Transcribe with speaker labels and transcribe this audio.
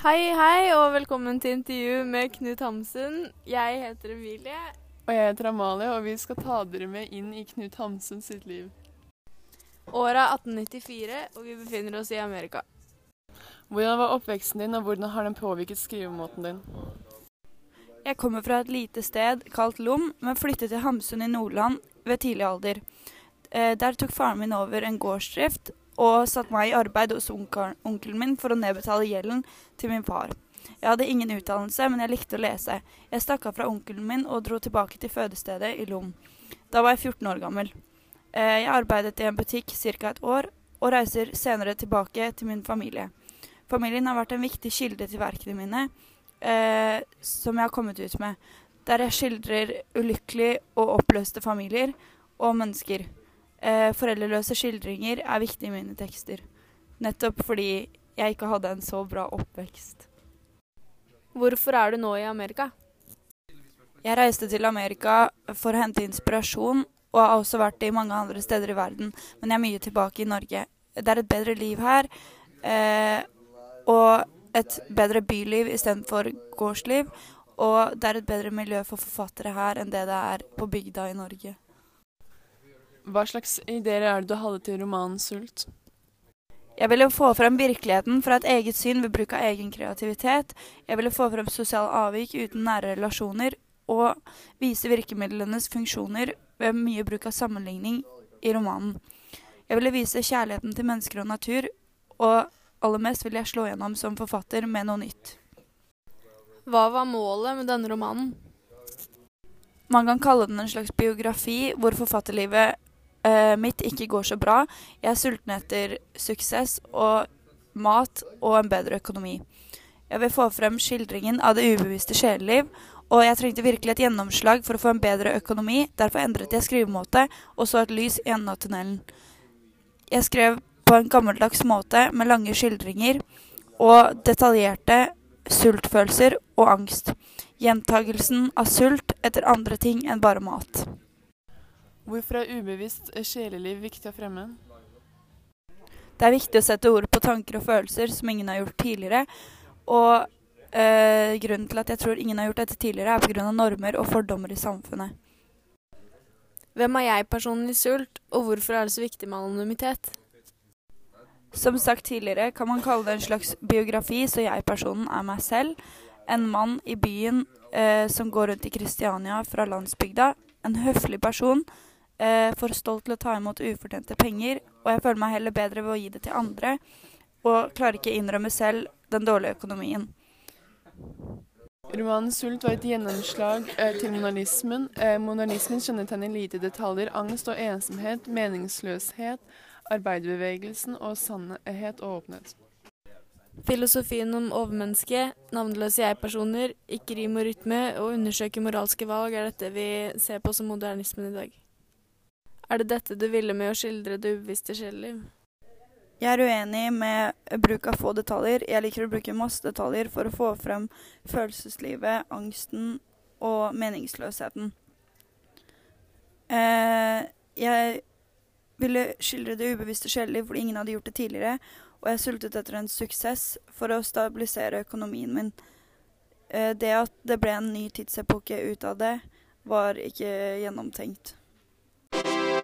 Speaker 1: Hei, hei, og velkommen til intervju med Knut Hamsun. Jeg heter Emilie.
Speaker 2: Og jeg heter Amalie, og vi skal ta dere med inn i Knut Hamsun sitt liv.
Speaker 1: Året er 1894, og vi befinner oss i Amerika.
Speaker 2: Hvordan var oppveksten din, og hvordan har den påvirket skrivemåten din?
Speaker 3: Jeg kommer fra et lite sted kalt Lom, men flyttet til Hamsun i Nordland ved tidlig alder. Eh, Der tok faren min over en gårdsdrift og satte meg i arbeid hos onkelen min for å nedbetale gjelden til min far. Jeg hadde ingen utdannelse, men jeg likte å lese. Jeg stakk av fra onkelen min og dro tilbake til fødestedet i Lom. Da var jeg 14 år gammel. Eh, Jeg arbeidet i en butikk ca. et år, og reiser senere tilbake til min familie. Familien har vært en viktig kilde til verkene mine, eh, som jeg har kommet ut med, der jeg skildrer ulykkelige og oppløste familier og mennesker. Eh, foreldreløse skildringer er viktig i mine tekster, nettopp fordi jeg ikke hadde en så bra oppvekst.
Speaker 1: Hvorfor er du nå i Amerika?
Speaker 3: Jeg reiste til Amerika for å hente inspirasjon, og har også vært i mange andre steder i verden, men jeg er mye tilbake i Norge. Det er et bedre liv her, eh, og et bedre byliv istedenfor gårdsliv. Og det er et bedre miljø for forfattere her enn det det er på bygda i Norge.
Speaker 2: Hva slags ideer er det du hadde til romanen 'Sult'?
Speaker 3: Jeg ville få frem virkeligheten fra et eget syn ved bruk av egen kreativitet. Jeg ville få frem sosiale avvik uten nære relasjoner, og vise virkemidlenes funksjoner ved mye bruk av sammenligning i romanen. Jeg ville vise kjærligheten til mennesker og natur, og aller mest ville jeg slå gjennom som forfatter med noe nytt.
Speaker 1: Hva var målet med denne romanen?
Speaker 3: Man kan kalle den en slags biografi hvor forfatterlivet eh, mitt ikke går så bra. Jeg er sulten etter suksess og mat og en bedre økonomi. Jeg vil få frem skildringen av det ubevisste sjeleliv, og jeg trengte virkelig et gjennomslag for å få en bedre økonomi. Derfor endret jeg skrivemåte og så et lys i enden av tunnelen. Jeg skrev på en gammeldags måte med lange skildringer og detaljerte sultfølelser og angst. Gjentagelsen av sult etter andre ting enn bare mat.
Speaker 2: Hvorfor er ubevisst sjeleliv viktig å fremme?
Speaker 3: Det er viktig å sette ord på tanker og følelser som ingen har gjort tidligere. Og øh, grunnen til at jeg tror ingen har gjort dette tidligere, er pga. normer og fordommer i samfunnet.
Speaker 1: Hvem er jeg-personen i Sult, og hvorfor er det så viktig med anonymitet?
Speaker 3: Som sagt tidligere kan man kalle det en slags biografi, så jeg-personen er meg selv. En mann i byen eh, som går rundt i Kristiania fra landsbygda. En høflig person. Eh, for stolt til å ta imot ufortjente penger. Og jeg føler meg heller bedre ved å gi det til andre. Og klarer ikke innrømme selv den dårlige økonomien.
Speaker 2: Romanen 'Sult' var et gjennomslag eh, til modernismen. Eh, modernismen kjennetegner lite detaljer, angst og ensomhet, meningsløshet, arbeiderbevegelsen og sannhet og åpenhet.
Speaker 1: Filosofien om overmennesket, navnløse jeg-personer, ikke rim og rytme og undersøke moralske valg er dette vi ser på som modernismen i dag. Er det dette du ville med å skildre det ubevisste sjeleliv?
Speaker 3: Jeg er uenig med bruk av få detaljer. Jeg liker å bruke masse detaljer for å få frem følelseslivet, angsten og meningsløsheten. Eh, jeg ville skildre det ubevisste sjeleliv fordi ingen hadde gjort det tidligere, og jeg sultet etter en suksess for å stabilisere økonomien min. Eh, det at det ble en ny tidsepoke ut av det, var ikke gjennomtenkt.